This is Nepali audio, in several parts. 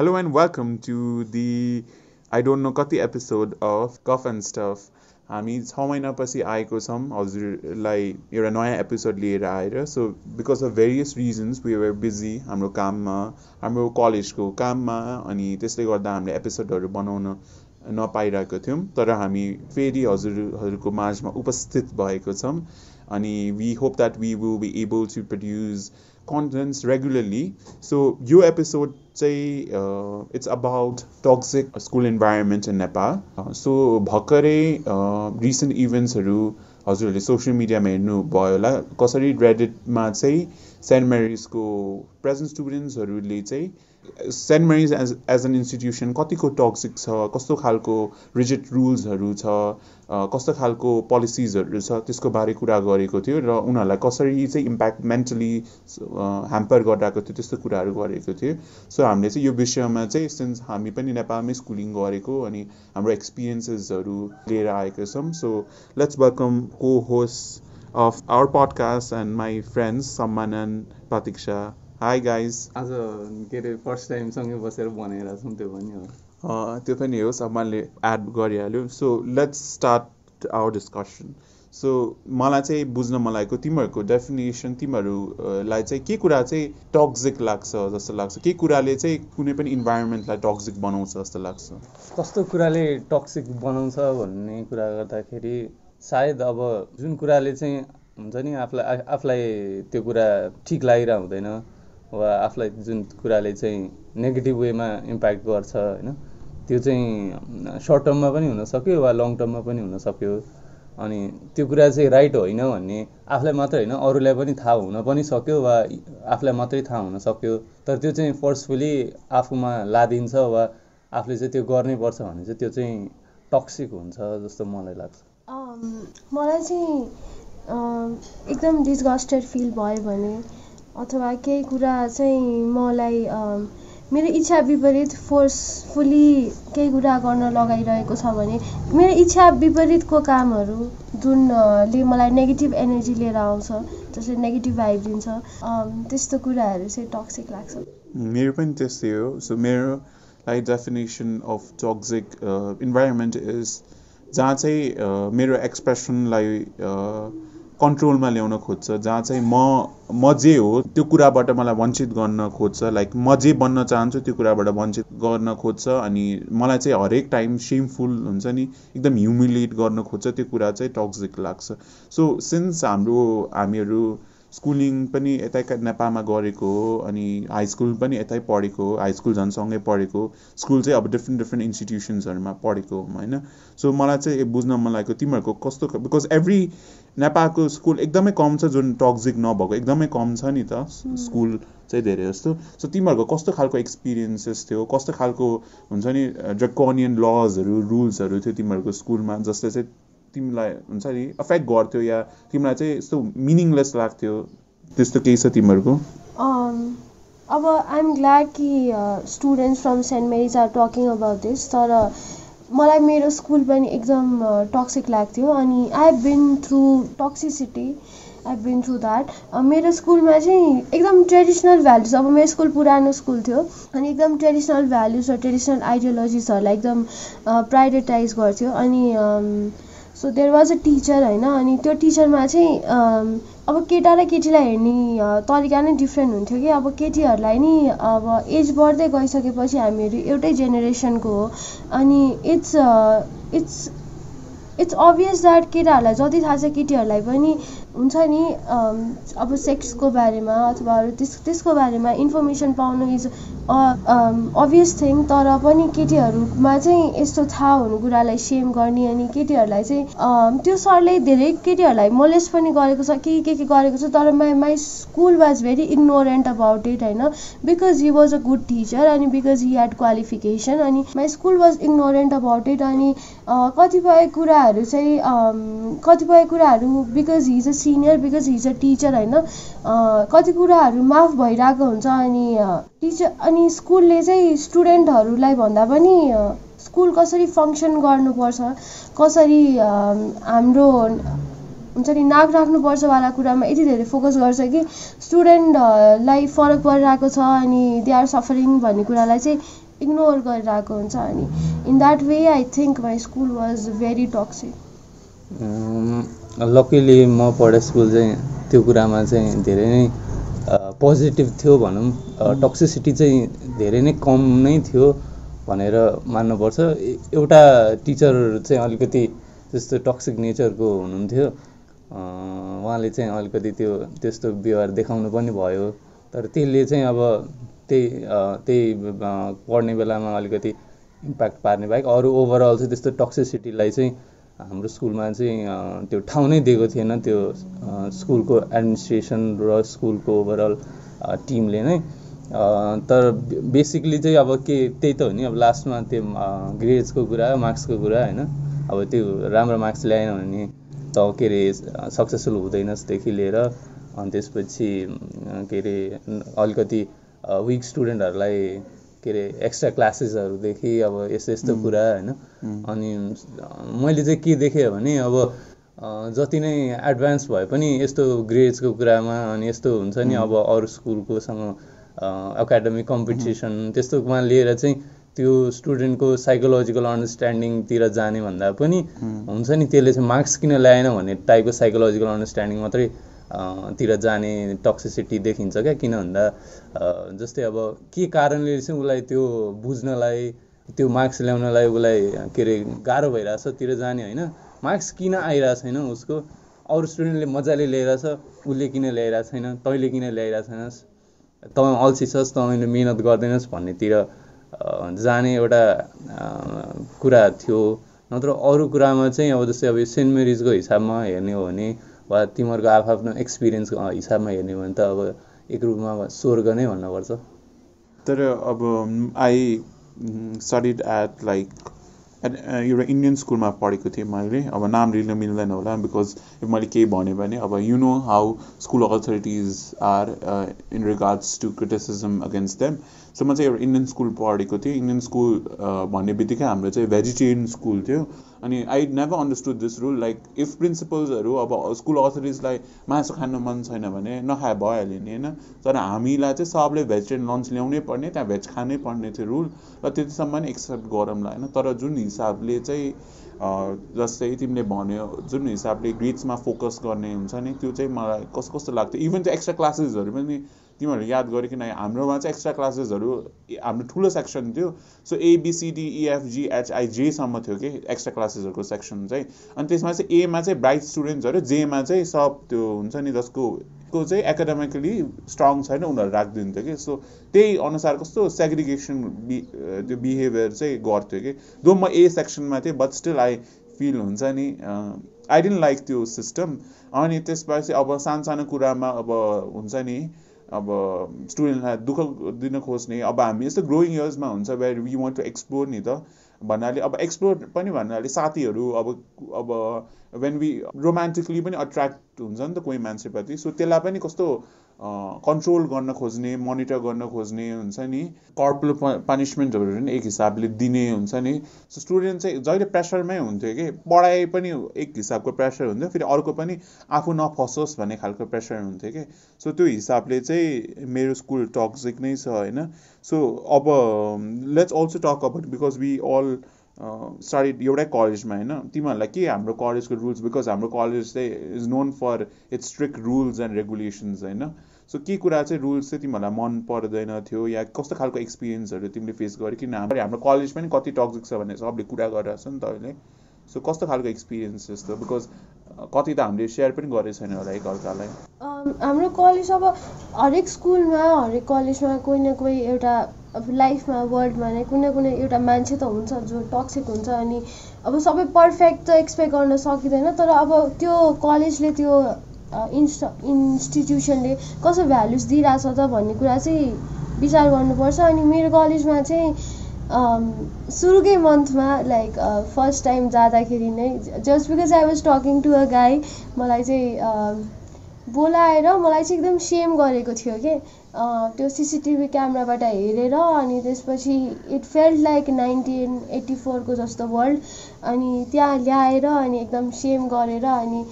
Hello and welcome to the I don't know कति episode of cough and stuff हामी छ महिनापछि आएको छौँ हजुरलाई एउटा नयाँ एपिसोड लिएर आएर so because of various reasons we were busy हाम्रो काममा हाम्रो कलेजको काममा अनि त्यसले गर्दा हामीले एपिसोडहरू बनाउन नपाइरहेको थियौँ तर हामी फेरि हजुरहरूको माझमा उपस्थित भएको छौँ अनि we hope that we will be able to produce contents regularly so यो एपिसोड चाहिँ it's about toxic school environment in Nepal so भर्खरै रिसेन्ट इभेन्ट्सहरू हजुरहरूले सोसियल मिडियामा हेर्नुभयो होला। कसरी रेडिटमा चाहिँ सेन्ट मेरिजको प्रेजेन्ट स्टुडेन्ट्सहरूले चाहिँ saint Mary's as as an institution कतिको टक्सिक छ कस्तो खालको रिजिट रुल्सहरू छ कस्तो खालको पोलिसिजहरू छ त्यसको बारे कुरा गरेको थियो र उनीहरूलाई कसरी चाहिँ इम्प्याक्ट मेन्टली ह्याम्पर गरिरहेको थियो त्यस्तो कुराहरू गरेको थियो। सो हामीले चाहिँ यो विषयमा चाहिँ सिन्स हामी पनि नेपालमै स्कुलिङ गरेको अनि हाम्रो एक्सपिरियन्सेसहरू लिएर आएको छौँ so let's welcome cohost of our podcast and my friends Samman and Pratiksha hi guys आज के अरे फर्स्ट टाइम सँगै बसेर बनाइरहेको छौँ त्यो पनि हो त्यो पनि हो सम्मानले एड गरिहाल्यो। So let's start our discussion so मलाई चाहिँ बुझ्न मन लागेको तिमीहरूको डेफिनेसन तिमीहरूलाई चाहिँ के कुरा चाहिँ टक्जिक लाग्छ जस्तो लाग्छ? के कुराले चाहिँ कुनै पनि इन्भाइरोमेन्टलाई टक्जिक बनाउँछ जस्तो लाग्छ? कस्तो कुराले टक्सिक बनाउँछ भन्ने कुरा गर्दाखेरि सायद अब जुन कुराले चाहिँ हुन्छ नि आफूलाई आफूलाई त्यो कुरा ठिक लागिरहेको हुँदैन। वा आफूलाई जुन कुराले चाहिँ नेगेटिभ वेमा इम्प्याक्ट गर्छ होइन? त्यो चाहिँ सर्ट टर्ममा पनि हुनसक्यो वा लङ टर्ममा पनि हुनसक्यो अनि त्यो कुरा चाहिँ राइट होइन भन्ने आफूलाई मात्रै होइन अरूलाई पनि थाहा हुन पनि सक्यो वा आफूलाई मात्रै थाहा हुन सक्यो? तर त्यो चाहिँ फोर्सफुली आफूमा लादिन्छ वा आफूले चाहिँ त्यो गर्नै पर्छ भने चाहिँ त्यो चाहिँ टक्सिक हुन्छ जस्तो मलाई लाग्छ। मलाई चाहिँ एकदम डिस्गस्टेड फिल भयो भने अथवा केही कुरा चाहिँ मलाई मेरो इच्छा विपरीत फोर्सफुली केही कुरा गर्न लगाइरहेको छ भने मेरो इच्छा विपरीतको कामहरू जुनले मलाई नेगेटिभ एनर्जी लिएर आउँछ जसले नेगेटिभ भाइब दिन्छ। त्यस्तो कुराहरू चाहिँ टक्सिक लाग्छ। मेरो पनि त्यस्तै हो। सो मेरो like definition of toxic environment is जहाँ चाहिँ मेरो एक्सप्रेसनलाई कन्ट्रोलमा ल्याउन खोज्छ जहाँ चाहिँ म म जे हो त्यो कुराबाट मलाई वञ्चित गर्न खोज्छ लाइक म जे बन्न चाहन्छु त्यो कुराबाट वञ्चित गर्न खोज्छ अनि मलाई चाहिँ हरेक टाइम सेमफुल हुन्छ नि एकदम ह्युमिलेट गर्न खोज्छ त्यो कुरा चाहिँ टक्सिक लाग्छ। सो सिन्स हाम्रो हामीहरू स्कुलिङ पनि यतै नेपालमा गरेको हो अनि हाई स्कुल पनि यतै पढेको हो हाई स्कुल झन् सँगै पढेको स्कुल चाहिँ अब डिफ्रेन्ट डिफ्रेन्ट इन्स्टिट्युसन्सहरूमा पढेको होइन? सो मलाई चाहिँ बुझ्न मन लागेको तिमीहरूको कस्तो बिकज एभ्री नेपालको स्कुल एकदमै कम छ जुन टक्जिक नभएको एकदमै कम छ नि त स्कुल चाहिँ धेरै जस्तो। सो तिमीहरूको कस्तो खालको एक्सपिरियन्सेस थियो? कस्तो खालको हुन्छ नि ड्रकोनियन लजहरू रुल्सहरू थियो तिमीहरूको स्कुलमा जसले चाहिँ तिमीलाई हुन्छ नि अफेक्ट गर्थ्यो या तिमीलाई चाहिँ यस्तो मिनिङलेस लाग्थ्यो त्यस्तो केही छ तिमीहरूको? अब आइएम ग्ल्याड कि students from saint Mary's are talking about this तर मलाई मेरो स्कुल पनि एकदम टक्सिक लाग्थ्यो अनि I have been through toxicity I have been through that मेरो स्कुलमा चाहिँ एकदम ट्रेडिसनल भ्याल्युज अब मेरो स्कुल पुरानो स्कुल थियो अनि एकदम ट्रेडिसनल भ्याल्युज र ट्रेडिसनल आइडियोलोजिसहरूलाई एकदम प्रायोरिटाइज गर्थ्यो अनि so there was a teacher होइन? अनि त्यो टिचरमा चाहिँ अब केटा र केटीलाई हेर्ने तरिका नै डिफ्रेन्ट हुन्थ्यो कि? अब केटीहरूलाई नि अब एज बढ्दै गइसकेपछि हामीहरू एउटै जेनेरेसनको हो। अनि it's it's it's obvious that केटाहरूलाई जति थाहा छ केटीहरूलाई पनि हुन्छ नि अब सेक्सको बारेमा अथवा अरू त्यस त्यसको बारेमा इन्फर्मेसन पाउनु इज अभियस थिङ तर पनि केटीहरूमा चाहिँ यस्तो थाहा हुनु कुरालाई सेम गर्ने अनि केटीहरूलाई चाहिँ त्यो सरले धेरै केटीहरूलाई मोलेस पनि गरेको छ के के के गरेको छ तर my my school was very ignorant about it होइन? Because he was a good teacher अनि बिकज हि ह्याड क्वालिफिकेसन अनि my school was ignorant about it अनि कतिपय कुराहरू चाहिँ कतिपय कुराहरू because he's a senior because he's a teacher होइन? कति कुराहरू माफ भइरहेको हुन्छ अनि टिचर अनि स्कुलले चाहिँ स्टुडेन्टहरूलाई भन्दा पनि स्कुल कसरी फङ्सन गर्नुपर्छ कसरी हाम्रो हुन्छ नि नाक राख्नुपर्छ वाला कुरामा यति धेरै फोकस गर्छ कि स्टुडेन्टलाई फरक परिरहेको छ अनि दे आर सफरिङ भन्ने कुरालाई चाहिँ इग्नोर गरिरहेको हुन्छ अनि। In that way I think my school was very toxic luckily म पढे स्कुल चाहिँ त्यो कुरामा चाहिँ धेरै नै पोजिटिभ थियो भनौँ। टक्सिसिटी चाहिँ धेरै नै कम नै थियो भनेर मान्नुपर्छ। एउटा टिचर चाहिँ अलिकति त्यस्तो टक्सिक नेचरको हुनुहुन्थ्यो। उहाँले चाहिँ अलिकति त्यो त्यस्तो व्यवहार देखाउनु पनि भयो। तर त्यसले चाहिँ अब त्यही त्यही पढ्ने बेलामा अलिकति इम्प्याक्ट पार्ने बाहेक अरू ओभरअल चाहिँ त्यस्तो टक्सिसिटीलाई चाहिँ हाम्रो स्कुलमा चाहिँ त्यो ठाउँ नै दिएको थिएन त्यो स्कुलको एडमिनिस्ट्रेसन र स्कुलको ओभरअल टिमले नै। तर बेसिकली चाहिँ अब के त्यही त हो नि अब लास्टमा त्यो ग्रेड्सको कुरा मार्क्सको कुरा होइन। अब त्यो राम्रो मार्क्स ल्याएन भने त के अरे सक्सेसफुल हुँदैनस्देखि लिएर। अनि त्यसपछि के अरे अलिकति विक स्टुडेन्टहरूलाई के अरे एक्स्ट्रा क्लासेसहरूदेखि अब यस्तो यस्तो कुरा होइन? अनि मैले चाहिँ के देखेँ भने अब जति नै एडभान्स भए पनि यस्तो ग्रेड्सको कुरामा अनि यस्तो हुन्छ नि अब अरू स्कुलकोसँग एकाडेमिक कम्पिटिसन त्यस्तोमा लिएर चाहिँ त्यो स्टुडेन्टको साइकोलोजिकल अन्डरस्ट्यान्डिङतिर जाने भन्दा पनि हुन्छ नि त्यसले चाहिँ मार्क्स किन ल्याएन भन्ने टाइपको साइकोलोजिकल अन्डरस्ट्यान्डिङ मात्रै तिर जाने टक्सिसिटी देखिन्छ क्या? किन भन्दा जस्तै अब के कारणले चाहिँ उसलाई त्यो बुझ्नलाई त्यो मार्क्स ल्याउनलाई उसलाई के अरे गाह्रो भइरहेछ तिर जाने होइन? मार्क्स किन आइरहेको छैन उसको? अरू स्टुडेन्टले मजाले ल्याइरहेछ उसले किन ल्याइरहेको छैन तैँले किन ल्याइरहेको छैनस् तँ अल्छी छस् तँले मिहिनेत गर्दैनस् भन्नेतिर जाने एउटा कुरा थियो। नत्र अरू कुरामा चाहिँ अब जस्तै अब सेन्ट मेरिजको हिसाबमा हेर्ने हो भने वा तिमीहरूको आफ्नो एक्सपिरियन्सको हिसाबमा हेर्ने हो भने त अब एक रूपमा स्वर्ग नै भन्नुपर्छ तर अब आई स्टडिड एट लाइक एउटा इन्डियन स्कुलमा पढेको थिएँ मैले। अब नाम लिन मिल्दैन होला बिकज मैले केही भन्यो भने अब you know how school authorities are in regards to criticism against them so म चाहिँ एउटा इन्डियन स्कुल पढेको थिएँ। इन्डियन स्कुल भन्ने बित्तिकै हाम्रो चाहिँ भेजिटेरियन स्कुल थियो। अनि I never understood this rule like if प्रिन्सिपल्सहरू अब स्कुल अथोरिटिजलाई मासु खानु मन छैन भने नखाए भइहाल्यो नि होइन? तर हामीलाई चाहिँ सबले भेजिटेरियन लन्च ल्याउनै पर्ने त्यहाँ भेज खानै पर्ने थियो रुल र त्यतिसम्म एक्सेप्ट गरौँला होइन? तर जुन हिसाबले चाहिँ जस्तै तिमीले भन्यो जुन हिसाबले ग्रेड्समा फोकस गर्ने हुन्छ नि त्यो चाहिँ मलाई कस्तो कस्तो लाग्थ्यो इभन त्यो एक्स्ट्रा क्लासेसहरू पनि तिमीहरू याद गरिकन हाम्रोमा चाहिँ एक्स्ट्रा क्लासेसहरू हाम्रो ठुलो सेक्सन थियो। सो एबिसिडिइएफजी एचआइजेसम्म थियो कि एक्स्ट्रा क्लासेसहरूको सेक्सन चाहिँ। अनि त्यसमा चाहिँ एमा चाहिँ ब्राइट स्टुडेन्ट्सहरू जेमा चाहिँ सब त्यो हुन्छ नि जसको को चाहिँ एकाडेमिकली स्ट्रङ छैन उनीहरू राखिदिन्थ्यो कि। सो त्यही अनुसार कस्तो सेग्रिगेसन बि त्यो बिहेभियर चाहिँ गर्थ्यो कि। दो म ए सेक्सनमा थिएँ बट स्टिल आई फिल हुन्छ नि आई डेन्ट लाइक त्यो सिस्टम अनि त्यसपछि अब सानो सानो कुरामा अब हुन्छ नि अब स्टुडेन्टलाई दुःख दिन खोज्ने अब हामी यस्तो ग्रोइङ इयर्समा हुन्छ where we want to explore नि त भन्नाले अब एक्सप्लोर पनि भन्नाले साथीहरू अब अब वेन वी रोमान्टिकली पनि अट्र्याक्ट हुन्छ नि त कोही मान्छेप्रति सो त्यसलाई पनि कस्तो कन्ट्रोल गर्न खोज्ने मोनिटर गर्न खोज्ने हुन्छ नि। कर्पुल पनिसमेन्टहरू पनि एक हिसाबले दिने हुन्छ नि। सो स्टुडेन्ट चाहिँ जहिले प्रेसरमै हुन्थ्यो कि पढाइ पनि एक हिसाबको प्रेसर हुन्थ्यो फेरि अर्को पनि आफू नफसोस् भन्ने खालको प्रेसर हुन्थ्यो कि। सो त्यो हिसाबले चाहिँ मेरो स्कुल टक्सिक नै छ होइन। सो अब let's also talk about because we all study एउटै कलेजमा होइन। तिमीहरूलाई के हाम्रो कलेजको रुल्स बिकज हाम्रो कलेज चाहिँ is known for its strict rules and regulations होइन। सो के कुरा चाहिँ रुल्स चाहिँ तिमीहरूलाई मन पर्दैन थियो या कस्तो खालको एक्सपिरियन्सहरू तिमीले फेस गर्यो किन हाम्रो कलेज पनि कति टक्सिक छ भन्ने सबले कुरा गरिरहेको छ नि त अहिले। सो कस्तो खालको एक्सपिरियन्स जस्तो बिकज कति त हामीले सेयर पनि गरेको छैन होला एकअर्कालाई हाम्रो कलेज अब हरेक स्कुलमा हरेक कलेजमा कोही न कोही एउटा अब लाइफमा वर्ल्डमा नै कुनै कुनै एउटा मान्छे त हुन्छ जो टक्सिक हुन्छ अनि अब सबै पर्फेक्ट त एक्सपेक्ट गर्न सकिँदैन। तर अब त्यो कलेजले त्यो इन्स्ट इन्स्टिट्युसनले कस्तो भ्यालुस दिइरहेछ त भन्ने कुरा चाहिँ विचार गर्नुपर्छ। अनि मेरो कलेजमा चाहिँ सुरुकै मन्थमा लाइक फर्स्ट टाइम जाँदाखेरि नै just because I was talking to a guy मलाई चाहिँ बोलाएर मलाई चाहिँ एकदम सेम गरेको थियो कि? त्यो सिसिटिभी क्यामराबाट हेरेर अनि त्यसपछि it felt like nineteen eighty फोरको जस्तो वर्ल्ड अनि त्यहाँ ल्याएर अनि एकदम सेम गरेर अनि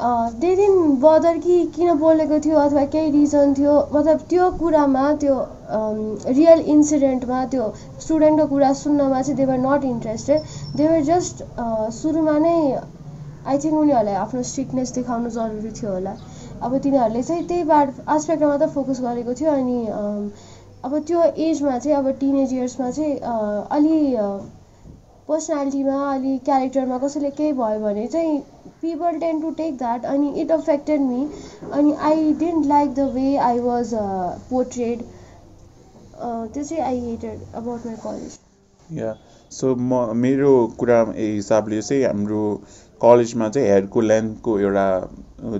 दे दिन बदर कि किन बोलेको थियो अथवा केही रिजन थियो मतलब त्यो कुरामा त्यो रियल इन्सिडेन्टमा त्यो स्टुडेन्टको कुरा सुन्नमा चाहिँ they're not interested they're just सुरुमा नै आई थिङ्क उनीहरूलाई आफ्नो स्ट्रिक्टनेस देखाउनु जरुरी थियो होला। अब तिनीहरूले चाहिँ त्यही बार आस्पेक्टमा मात्रै फोकस गरेको थियो अनि अब त्यो एजमा चाहिँ अब टिनेज इयर्समा चाहिँ अलि पर्सनालिटीमा अलि क्यारेक्टरमा कसैले केही भयो भने चाहिँ people tend to take that अनि इट अफेक्टेड मी अनि I didn't like the way I was portrayed त्यो चाहिँ I hated about my college yeah so म मेरो कुरा हिसाबले चाहिँ हाम्रो कलेजमा चाहिँ हेयरको लेन्थको एउटा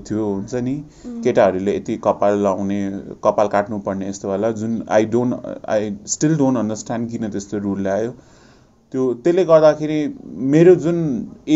थियो हुन्छ नि? केटाहरूले यति कपाल लाउने कपाल काट्नुपर्ने यस्तो वाला जुन I don't I still don't understand किन त्यस्तो रुल ल्यायो त्यो त्यसले गर्दाखेरि मेरो जुन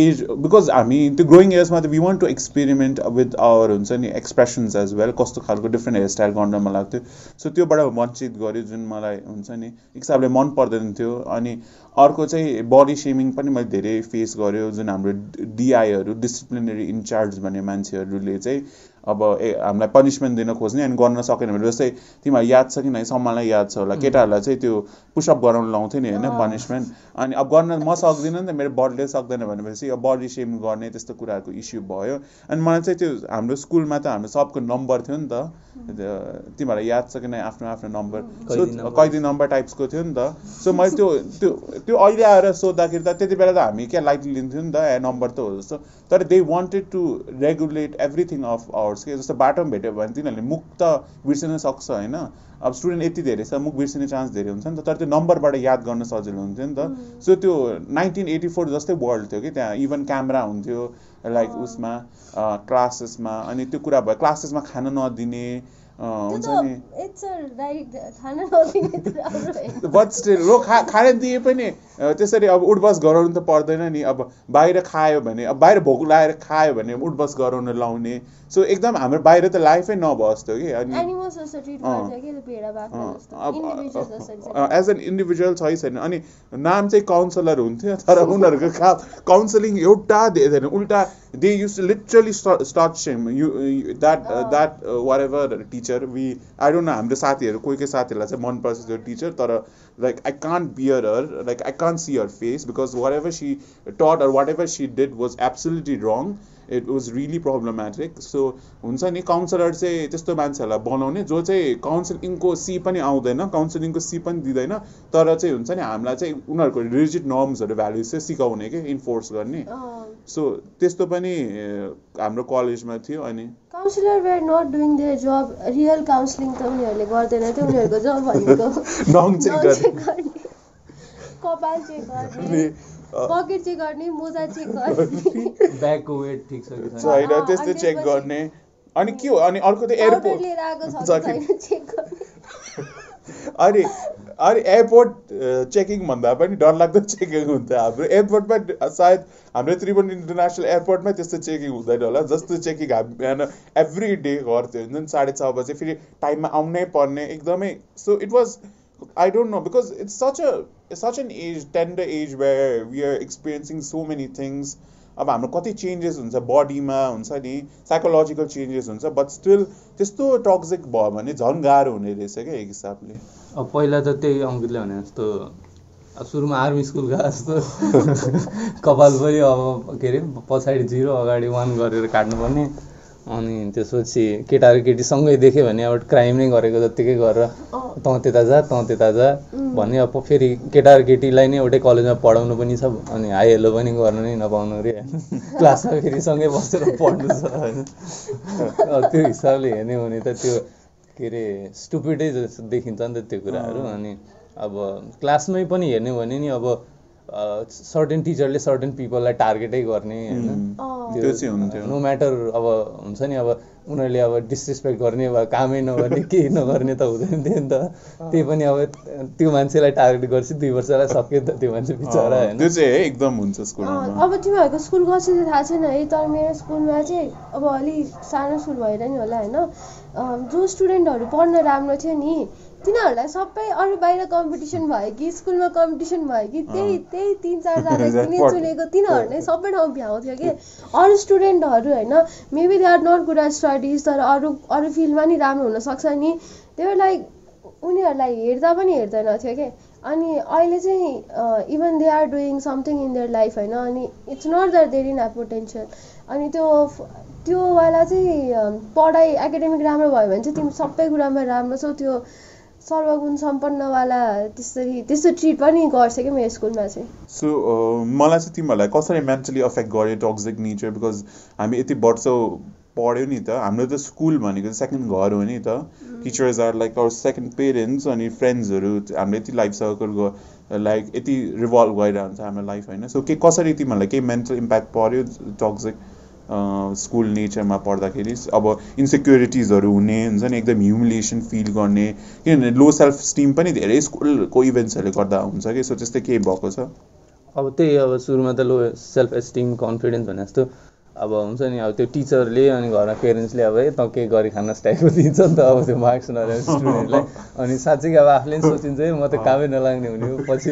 एज बिकज हामी त्यो ग्रोइङ इयर्समा त we want to experiment with our हुन्छ नि एक्सप्रेसन्स एज वेल कस्तो खालको डिफ्रेन्ट हेयरस्टाइल गर्न मन लाग्थ्यो। सो त्योबाट वञ्चित गर्यो जुन मलाई हुन्छ नि एक हिसाबले मन पर्दैन थियो। अनि अर्को चाहिँ बडी सेमिङ पनि मैले धेरै फेस गर्यो जुन हाम्रो डिआईहरू डिसिप्लिनरी इन्चार्ज भन्ने मान्छेहरूले चाहिँ अब ए हामीलाई पनिसमेन्ट दिन खोज्ने अनि गर्न सकेन भने जस्तै तिमीलाई याद छ कि नै सम्मलाई याद छ होला। केटाहरूलाई चाहिँ त्यो पुसअप गराउनु लाउँथ्यो नि होइन पनिसमेन्ट अनि अब गर्न म सक्दिनँ नि त मेरो बडीले सक्दैन भनेपछि अब बडी सेम गर्ने त्यस्तो कुराहरूको इस्यु भयो। अनि मलाई चाहिँ त्यो हाम्रो स्कुलमा त हाम्रो सबको नम्बर थियो नि त। तिमीहरूलाई याद छ कि नै आफ्नो आफ्नो नम्बर सो। कैदी नम्बर टाइप्सको थियो नि त। सो मैले त्यो त्यो त्यो अहिले आएर सोद्धाखेरि त त्यति बेला त हामी क्या लाइटली लिन्थ्यौँ नि त ए नम्बर त हो जस्तो। तर they wanted to regulate everything of ours के जस्तो बाटोमा भेट्यो भने तिनीहरूले मुख त बिर्सिन सक्छ होइन? अब स्टुडेन्ट यति धेरै छ मुख बिर्सिने चान्स धेरै हुन्छ नि त। तर त्यो नम्बरबाट याद गर्न सजिलो हुन्थ्यो नि त। सो त्यो नाइन्टिन एटी फोर जस्तै वर्ल्ड थियो कि त्यहाँ इभन क्यामेरा हुन्थ्यो लाइक उसमा क्लासेसमा अनि त्यो कुरा भयो क्लासेसमा खान नदिने हुन्छ नि। बट स्टिल रो खा खान दिए पनि त्यसरी अब उठबस गराउनु त पर्दैन नि। अब बाहिर खायो भने अब बाहिर भोक लाएर खायो भने उठबस गराउन लाउने। सो एकदम हाम्रो बाहिर त लाइफै नभए जस्तो कि अनि. एज एन इन्डिभिजुअल छै छैन। अनि नाम चाहिँ काउन्सलर हुन्थ्यो तर उनीहरूको का काउन्सिलिङ एउटा दिँदैन उल्टा they use literally start same you that that whatever teacher we I don't know हाम्रो साथीहरू कोही कोही साथीहरूलाई चाहिँ मनपर्छ त्यो टिचर तर like I can't bear her like I can't see her face because whatever she taught or whatever she did was absolutely wrong it was really problematic so हुन्छ नि काउन्सिलर चाहिँ त्यस्तो मान्छेहरूलाई बनाउने जो चाहिँ काउन्सिलिङको सी पनि आउँदैन काउन्सिलिङको सी पनि दिँदैन तर चाहिँ हुन्छ नि हामीलाई चाहिँ उनीहरूको रिजिट नर्म्सहरू भ्याल्युज चाहिँ सिकाउने कि इन्फोर्स गर्ने। सो त्यस्तो पनि हाम्रो कलेजमा थियो अनि। Counsellor were not doing their job real counselling त उनीहरूले गर्दैन थियो उनीहरूको जब भनेको कपाल चेक गर्ने। पकेट चेक गर्ने मोजा चेक गर्ने। ब्यागको वेट ठिक छ कि छैन? त्यस्तो अनि चेक गर्ने। अनि के हो? अनि अर्को त एयरपोर्ट। लिएर आएको छ छ कि कि- छैन चेक गर्ने? अनि अनि एयरपोर्ट चेकिङ भन्दा पनि डरलाग्दो चेकिङ हुन्छ हाम्रो। एयरपोर्टमा सायद हाम्रो त्रिभुवन इन्टरनेसनल एयरपोर्टमै त्यस्तो चेकिङ हुँदैन होला। जस्तो चेकिङ हामी बिहान एभ्री डे गर्थ्यो। हुन्छ नि साढे छ बजे फेरि टाइममा आउनै पर्ने। एकदमै so it was I don't know because it's such a such an age tender age where we are experiencing so many things अब हाम्रो कति चेन्जेस हुन्छ बडीमा हुन्छ नि साइकोलोजिकल चेन्जेस हुन्छ बट स्टिल त्यस्तो टक्सिक भयो भने झन् गाह्रो हुने रहेछ क्या एक हिसाबले। अब पहिला त त्यही अङ्कितले भने जस्तो अब सुरुमा आर्मी स्कुल गए जस्तो कपाल पनि अब के अरे पछाडि जिरो अगाडि वान गरेर काट्नुपर्ने। अनि त्यसपछि केटा र केटी सँगै देख्यो भने अब क्राइम नै गरेको जत्तिकै गरेर। तँ त्यता जा तँ त्यता जा भन्ने अब फेरि केटा र केटीलाई नै एउटै कलेजमा पढाउनु पनि छ अनि हाई हेलो पनि गर्नु नै नपाउनु अरे। होइन क्लासमा फेरि सँगै बसेर पढ्नु छ होइन। त्यो हिसाबले हेर्ने हो भने त त्यो के अरे स्टुपिडै जस्तो देखिन्छ नि त त्यो कुराहरू। अनि अब क्लासमै पनि हेर्ने हो भने नि अब सर्टेन टिचरले सर्टेन पिपललाई टार्गेटै गर्ने होइन। अँ, त्यो चाहिँ हुन्थ्यो। नो म्याटर अब हुन्छ नि अब उनीहरूले अब डिसरेस्पेक्ट गर्ने वा कामै नगर्ने केही नगर्ने त हुँदैन थियो नि त। त्यही पनि अब त्यो मान्छेलाई टार्गेट गर्छ दुई वर्षलाई सक्यो नि त त्यो मान्छे बिचरा होइन? त्यो चाहिँ है एकदम हुन्छ स्कुलमा। अब तिमीहरूको स्कुल थियो थाहा छैन? है तर मेरो स्कुलमा चाहिँ अब अलि सानो स्कुल भएर नि होला होइन? जो स्टुडेन्टहरू पढ्न राम्रो थियो नि तिनीहरूलाई सबै अरू बाहिर कम्पिटिसन भयो कि स्कुलमा कम्पिटिसन भयो कि त्यही त्यही तिन चारजना. चुनेको तिनीहरू नै सबै ठाउँ भ्याउँथ्यो कि। अरू स्टुडेन्टहरू होइन maybe they are not good at studies तर अरू अरू फिल्डमा नि राम्रो हुनसक्छ नि। त्यो लाइक उनीहरूलाई हेर्दा पनि हेर्दैन थियो कि। अनि अहिले चाहिँ even they are doing something in their life होइन। अनि it's not that there in potential अनि त्यो त्योवाला चाहिँ पढाइ एकाडेमिक राम्रो भयो भने चाहिँ तिमी सबै कुरामा राम्रो छौ। त्यो सर्वगुण सम्पन्नवाला त्यसरी त्यस्तो ट्रिट पनि गर्छ क्या मेरो स्कुलमा चाहिँ। सो मलाई चाहिँ तिमीहरूलाई कसरी मेन्टली अफेक्ट गर्यो टक्सिक नेचर बिकज हामी यति वर्ष पढ्यो नि त। हाम्रो त स्कुल भनेको सेकेन्ड घर हो नि त। Teachers are like our second parents अनि फ्रेन्ड्सहरू हाम्रो यति लाइफ सर्कल लाइक यति रिभल्भ गरिरहन्छ हाम्रो लाइफ होइन। सो के कसरी तिमीहरूलाई केही मेन्टल इम्प्याक्ट पर्यो टक्सिक स्कुल नेचरमा पढ्दाखेरि अब इन्सेक्युरिटिजहरू हुने हुन्छ नि एकदम ह्युमिलिएसन फिल गर्ने किनभने लो सेल्फ स्टिम पनि धेरै स्कुलको इभेन्ट्सहरूले गर्दा हुन्छ कि? सो त्यस्तै केही भएको छ? अब त्यही अब सुरुमा त लो सेल्फ एस्टिम कन्फिडेन्स भने जस्तो। अब हुन्छ नि अब त्यो टिचरले अनि घरमा पेरेन्ट्सले अब है त केही गरी खान टाइपको दिन्छ नि त अब त्यो मार्क्स नल्याएर स्टुडेन्टलाई अनि साँच्चै अब आफूले पनि सोचिन्छ है म त कामै नलाग्ने हुने हो पछि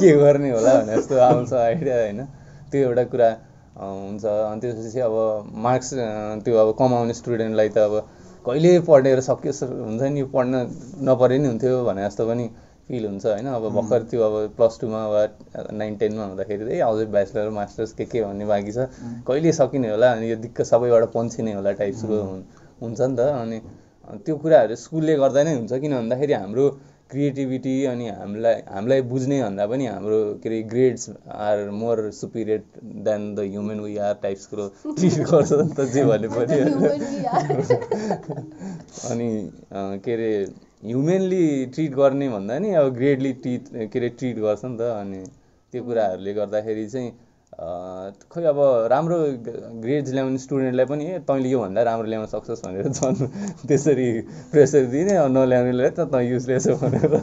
के गर्ने होला? भने जस्तो आउँछ आइडिया होइन? त्यो एउटा कुरा हुन्छ। अनि त्यसपछि अब मार्क्स त्यो अब कमाउने स्टुडेन्टलाई त अब कहिले पढेर सकियोस् हुन्छ नि पढ्न नपरे नि हुन्थ्यो भने जस्तो पनि फिल हुन्छ होइन। अब भर्खर त्यो अब प्लस टूमा वा नाइन टेनमा हुँदाखेरि चाहिँ अझै ब्याचलर मास्टर्स के के भन्ने बाँकी छ। कहिले सकिने होला अनि यो दिक्क सबैबाट पन्छिने होला टाइप्सको हुन्- हुन्छ नि त। अनि त्यो कुराहरू स्कुलले गर्दा नै हुन्छ किन भन्दाखेरि हाम्रो क्रिएटिभिटी अनि हामीलाई हामीलाई बुझ्ने भन्दा पनि हाम्रो के अरे grades are more superior than the human we are टाइप्सको ट्रिट गर्छ नि त जे भने पनि. अनि के अरे ह्युमेनली ट्रिट गर्ने भन्दा नि अब ग्रेडली ट्रिट के अरे ट्रिट गर्छ नि त। अनि त्यो कुराहरूले गर्दाखेरि चाहिँ खोइ अब राम्रो ग्रेड्स ल्याउने स्टुडेन्टलाई पनि ए तैँले योभन्दा राम्रो ल्याउन सक्छस् भनेर झन् त्यसरी प्रेसर दिने नल्याउनेलाई त तँ युजलेस हो भनेर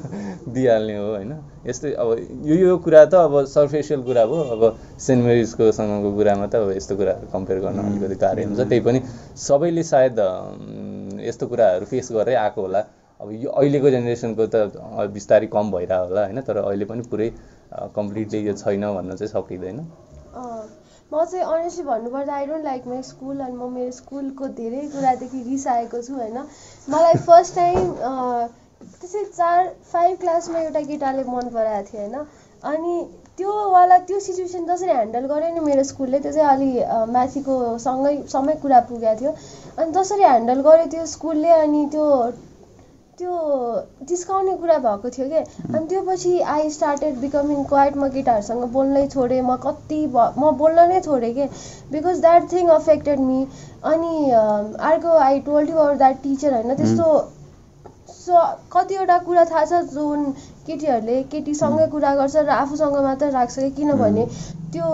दिइहाल्ने हो होइन? यस्तै अब यो यो कुरा त अब सर्फेसियल कुरा भयो अब सेन्ट मेरिजको सँगको कुरामा त अब यस्तो कुराहरू कम्पेयर गर्न अलिकति गाह्रो हुन्छ। त्यही पनि सबैले सायद यस्तो कुराहरू फेस गरेरै आएको होला। अब यो अहिलेको जेनेरेसनको त बिस्तारै कम भइरहेको होला होइन? तर अहिले पनि पुरै कम्प्लिटली यो छैन भन्न चाहिँ सकिँदैन। म चाहिँ अनेस्टली भन्नुपर्दा I don't like my school अनि म मेरो स्कुलको धेरै कुरादेखि रिसाएको छु होइन। मलाई फर्स्ट टाइम त्यसै चार फाइभ क्लासमा एउटा केटाले मन पराएको थियो होइन। अनि त्योवाला त्यो सिचुएसन जसरी ह्यान्डल गर्यो नि मेरो स्कुलले त्यो चाहिँ अलि माथिको सँगै सँगै कुरा पुगेको थियो। अनि जसरी ह्यान्डल गर्यो त्यो स्कुलले अनि त्यो त्यो जिस्काउने कुरा भएको थियो कि? अनि त्यो पछि आई स्टार्टेड बिकमिङ क्वाइट म केटाहरूसँग बोल्नै छोडेँ म कति भ- म बोल्न नै छोडेँ कि? Because that thing affected me अनि अर्को I told you or that teacher होइन त्यस्तो सो कतिवटा कुरा थाहा छ जुन केटीहरूले केटीसँगै कुरा गर्छ र आफूसँग मात्रै राख्छ कि? किनभने त्यो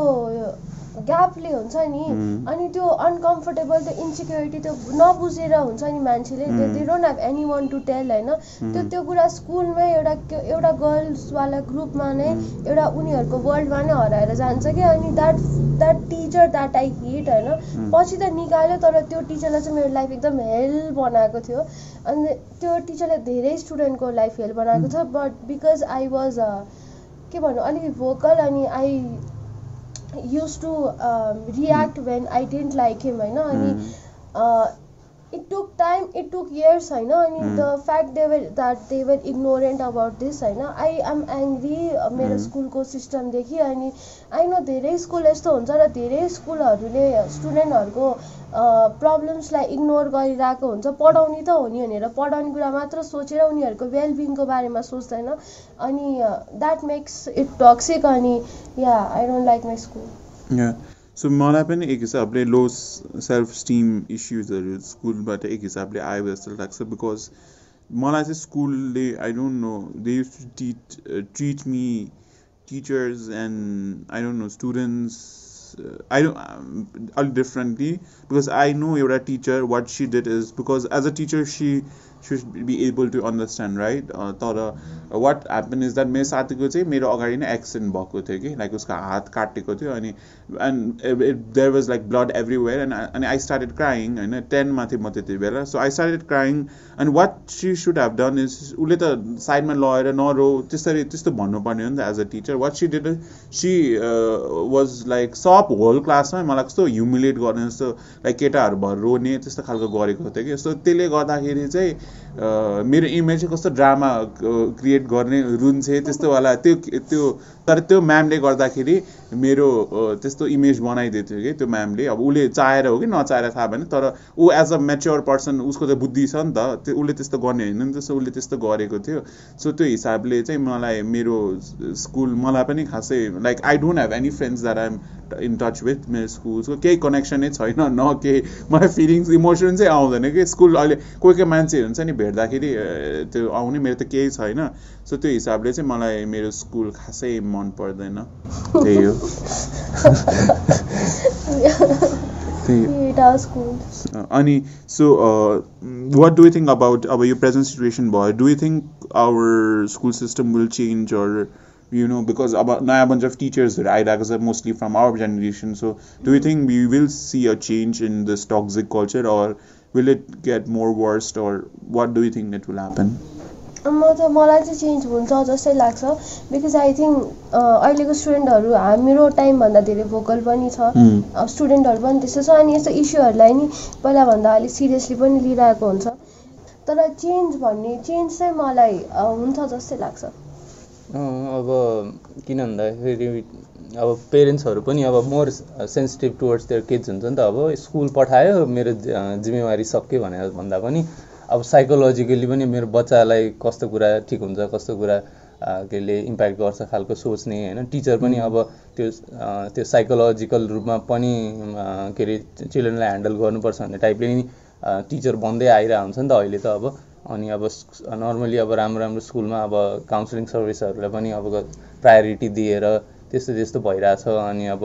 ग्यापले हुन्छ नि. अनि त्यो अनकम्फर्टेबल त्यो इन्सिक्योरिटी त्यो नबुझेर हुन्छ नि मान्छेले। They don't have anyone to tell होइन? त्यो त्यो कुरा स्कुलमै एउटा त्यो- एउटा गर्ल्सवाला ग्रुपमा नै एउटा उनीहरूको वर्ल्डमा नै हराएर जान्छ कि? अनि that that teacher that I hit होइन? पछि त निकाल्यो तर त्यो टिचरलाई चाहिँ मेरो लाइफ एकदम हेल बनाएको थियो। अनि त्यो टिचरले धेरै स्टुडेन्टको लाइफ हेल बनाएको छ बट बिकज आई वाज के भन्नु अलिकति भोकल अनि I use to react when I didn't like him होइन अनि it took time it took years होइन अनि the fact they were that they were ignorant about this होइन आई एम एङ्ग्री मेरो स्कुलको सिस्टमदेखि अनि आई नो धेरै स्कुल यस्तो हुन्छ र धेरै स्कुलहरूले स्टुडेन्टहरूको प्रब्लम्सलाई इग्नोर गरिरहेको हुन्छ पढाउने त हो नि भनेर पढाउने कुरा मात्र सोचेर उनीहरूको वेलबिङको बारेमा सोच्दैन। अनि द्याट मेक्स इट टक्सिक अनि yeah I don't like my school so मलाई पनि एक हिसाबले लो सेल्फ स्टिम इस्युजहरू स्कुलबाट एक हिसाबले आयो जस्तो लाग्छ बिकज मलाई चाहिँ स्कुलले I don't know they used to teach treat me teachers and I don't know students I don't अलिक डिफरेन्टली बिकज आई नो एउटा teacher what she did is because as a teacher she should be able to understand right तर वाट ह्यापन इज द्याट मेरो साथीको चाहिँ मेरो अगाडि नै एक्सिडेन्ट भएको थियो कि लाइक उसको हात काटेको थियो अनि and there was like blood everywhere and अनि आई स्टार्टेड क्राइङ होइन टेनमा थिएँ म त्यति बेला। So I started crying and what she should have done is उसले त साइडमा लगेर नरो त्यसरी त्यस्तो भन्नुपर्ने हो नि त as a teacher what she did she was like sub whole क्लासमा मलाई कस्तो ह्युमिलेट गर्ने जस्तो लाइक केटाहरू भएर रोने त्यस्तो खालको गरेको थियो कि। सो त्यसले गर्दाखेरि चाहिँ मेरो इमेज चाहिँ कस्तो ड्रामा क्रिएट गर्ने रुन्छे त्यस्तोवाला त्यो त्यो तर त्यो म्यामले गर्दाखेरि मेरो त्यस्तो इमेज बनाइदिएको थियो कि त्यो म्यामले अब उसले चाहेर हो कि नचाहेर थाहा भएन तर ऊ एज अ मेच्योर पर्सन उसको त बुद्धि छ नि त। त्यो उसले त्यस्तो गर्ने होइन नि त सो उसले त्यस्तो गरेको थियो। सो त्यो हिसाबले चाहिँ मलाई मेरो स्कुल मलाई पनि खासै like I don't have any friends that I'm in touch with मेरो स्कुलको केही कनेक्सनै छैन न केही। मलाई फिलिङ्स इमोसन चाहिँ आउँदैन कि। स्कुल अहिले कोही कोही मान्छे हुन्छ नि भेट्दाखेरि त्यो आउने मेरो त केही छैन सो त्यो हिसाबले चाहिँ मलाई मेरो स्कुल खासै मन पर्दैन त्यही हो अनि so what do think about अब यो प्रेजेन्ट सिचुएसन भयो do you think our school system will change or you know because about now a bunch of teachers that are mostly from our generation so do you think we will see a change in this toxic culture or will it get more worse or what do you think it will happen? म त मलाई चाहिँ चेन्ज हुन्छ जस्तै लाग्छ बिकज आई थिङ्क अहिलेको स्टुडेन्टहरू हाम्रो टाइमभन्दा धेरै भोकल पनि छ। स्टुडेन्टहरू पनि त्यस्तो छ अनि यस्तो इस्युहरूलाई नि पहिलाभन्दा अलिक सिरियसली पनि लिइरहेको हुन्छ। तर चेन्ज भन्ने चेन्ज चाहिँ मलाई हुन्छ जस्तै लाग्छ। अब किन भन्दाखेरि अब पेरेन्ट्सहरू पनि अब more sensitive towards their kids हुन्छ नि त अब स्कुल पठायो मेरो जिम्मेवारी सक्यो भनेर भन्दा पनि अब साइकोलोजिकली पनि मेरो बच्चालाई कस्तो कुरा ठिक हुन्छ कस्तो कुरा के अरे इम्प्याक्ट गर्छ खालको सोच्ने होइन। टिचर पनि अब त्यो त्यो साइकोलोजिकल रूपमा पनि के अरे चिल्ड्रेनलाई ह्यान्डल गर्नुपर्छ भन्ने टाइपले नि टिचर बन्दै आइरहेको हुन्छ नि त अहिले त अब। अनि अब नर्मली अब राम्रो राम्रो स्कुलमा अब काउन्सिलिङ सर्भिसहरूलाई पनि अब प्रायोरिटी दिएर त्यस्तो त्यस्तो भइरहेछ अनि अब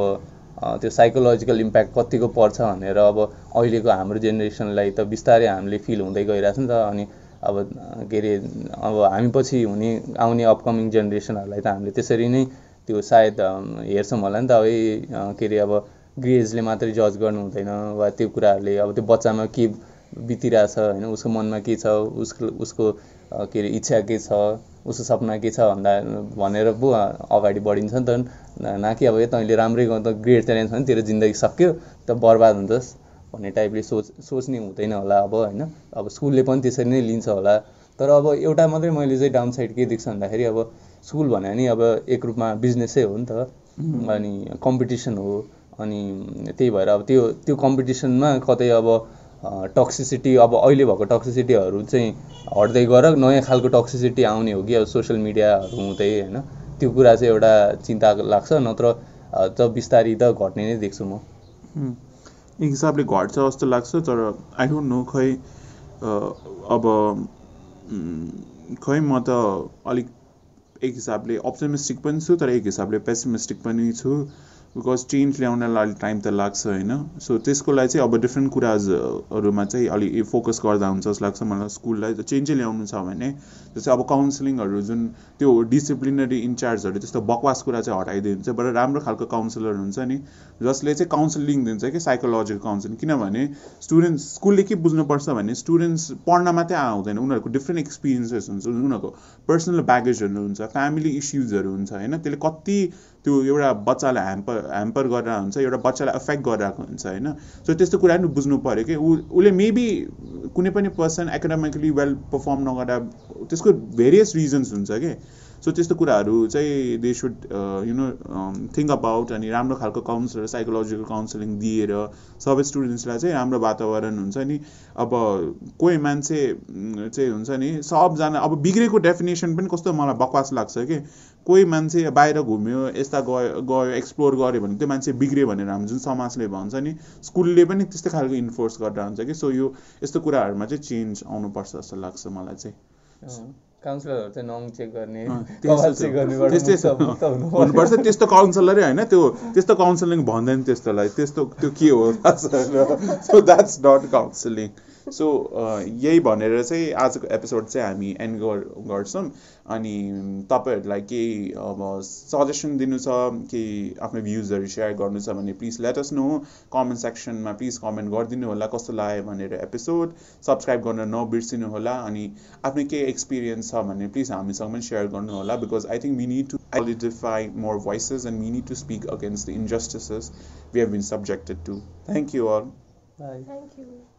त्यो साइकोलोजिकल इम्प्याक्ट कतिको पर्छ भनेर अब अहिलेको हाम्रो जेनेरेसनलाई त बिस्तारै हामीले फिल हुँदै गइरहेको छ नि त अनि अब के अरे अब हामी पछि हुने आउने अपकमिङ जेनेरेसनहरूलाई त हामीले त्यसरी नै त्यो सायद हेर्छौँ होला नि त अब के अरे अब ग्रेजले मात्रै जज गर्नु हुँदैन वा त्यो कुराहरूले अब त्यो बच्चामा के बितिरहेछ होइन उसको मनमा के छ उसको उसको के अरे इच्छा के छ उसको सपना के छ भन्दा भनेर पो अगाडि बढिन्छ नि त। न कि अब ए तैँले राम्रै त ग्रेड चाहिँ छ भने तेरो जिन्दगी सक्यो त बर्बाद हुन्छस् भन्ने टाइपले सोच सोच्ने हुँदैन होला अब होइन? अब स्कुलले पनि त्यसरी नै लिन्छ होला। तर अब एउटा मात्रै मैले चाहिँ डाउन साइड के देख्छु भन्दाखेरि अब स्कुल भने नि अब एक रूपमा बिजनेसै हो नि त। अनि कम्पिटिसन हो। अनि त्यही भएर अब त्यो त्यो कम्पिटिसनमा कतै अब टक्सिसिटी अब अहिले भएको टक्सिसिटीहरू चाहिँ हट्दै गएर नयाँ खालको टक्सिसिटी आउने हो कि? अब सोसियल मिडियाहरू हुँदै होइन? त्यो कुरा चाहिँ एउटा चिन्ता लाग्छ नत्र त बिस्तारी त घट्ने नै देख्छु म। एक हिसाबले घट्छ जस्तो लाग्छ तर आई डोन्ट नो खै अब खै म त अलिक एक हिसाबले अप्टोमिस्टिक पनि छु तर एक हिसाबले पेसिमिस्टिक पनि छु। बिकज चेन्ज ल्याउनलाई अलिक टाइम त लाग्छ होइन? सो त्यसको लागि चाहिँ अब डिफ्रेन्ट कुराजहरूमा चाहिँ अलिक फोकस गर्दा हुन्छ जस्तो लाग्छ मलाई स्कुललाई चेन्जै ल्याउनु छ भने। जस्तै अब काउन्सिलिङहरू जुन त्यो डिसिप्लिनरी इन्चार्जहरू त्यस्तो बकवास कुरा चाहिँ हटाइदिन्छ बट राम्रो खालको काउन्सिलर हुन्छ नि जसले चाहिँ काउन्सिलिङ दिन्छ कि साइकोलोजिकल काउन्सिलिङ किनभने स्टुडेन्ट्स स्कुलले के बुझ्नुपर्छ भने स्टुडेन्ट्स पढ्न मात्रै आउँदैन उनीहरूको डिफ्रेन्ट एक्सपिरियन्सेस हुन्छ उनीहरूको पर्सनल ब्यागेजहरू हुन्छ फ्यामिली इस्युजहरू हुन्छ होइन? त्यसले कति त्यो एउटा बच्चालाई ह्याम्पर ह्याम्पर गरेर हुन्छ एउटा बच्चालाई एफेक्ट गरिरहेको हुन्छ होइन? सो त्यस्तो कुरा पनि बुझ्नु पऱ्यो कि उसले मेबी कुनै पनि पर्सन एकाडेमिकली वेल पर्फर्म नगर्दा त्यसको भेरियस रिजन्स हुन्छ कि। सो त्यस्तो कुराहरू चाहिँ they should you know think about अनि राम्रो खालको काउन्सिलर साइकोलोजिकल काउन्सिलिङ दिएर सबै स्टुडेन्ट्सलाई चाहिँ राम्रो वातावरण हुन्छ नि। अब कोही मान्छे चाहिँ हुन्छ नि सबजना अब बिग्रेको डेफिनेसन पनि कस्तो मलाई बकवास लाग्छ कि? कोही मान्छे बाहिर घुम्यो यस्ता गयो गयो एक्सप्लोर गर्यो भने त्यो मान्छे बिग्रियो भनेर हाम्रो जुन समाजले भन्छ नि स्कुलले पनि त्यस्तै खालको इन्फोर्स गरेर हुन्छ कि? सो यो यस्तो कुराहरूमा चाहिँ चेन्ज आउनुपर्छ जस्तो लाग्छ मलाई चाहिँ। काउन्सिलरहरू चाहिँ नङ चेक गर्ने हुनुपर्छ त्यस्तो काउन्सिलरै होइन त्यो त्यस्तो काउन्सिलिङ भन्दैन त्यस्तोलाई। त्यस्तो त्यो के हो? So that's not counselling so यही भनेर चाहिँ आजको एपिसोड चाहिँ हामी एन्ड गर्छौँ अनि तपाईँहरूलाई केही अब सजेसन दिनु छ केही आफ्नो भ्युजहरू सेयर गर्नु छ भने please let us know comment सेक्सनमा please comment गरिदिनु होला कस्तो लाग्यो भनेर एपिसोड सब्सक्राइब गर्न नबिर्सिनु होला अनि आफ्नो केही एक्सपिरियन्स छ भने प्लिज हामीसँग पनि सेयर गर्नु होला because I think we need to more voices and we need to speak against the injustices we have been subjected to. Thank you all. Bye. Thank you.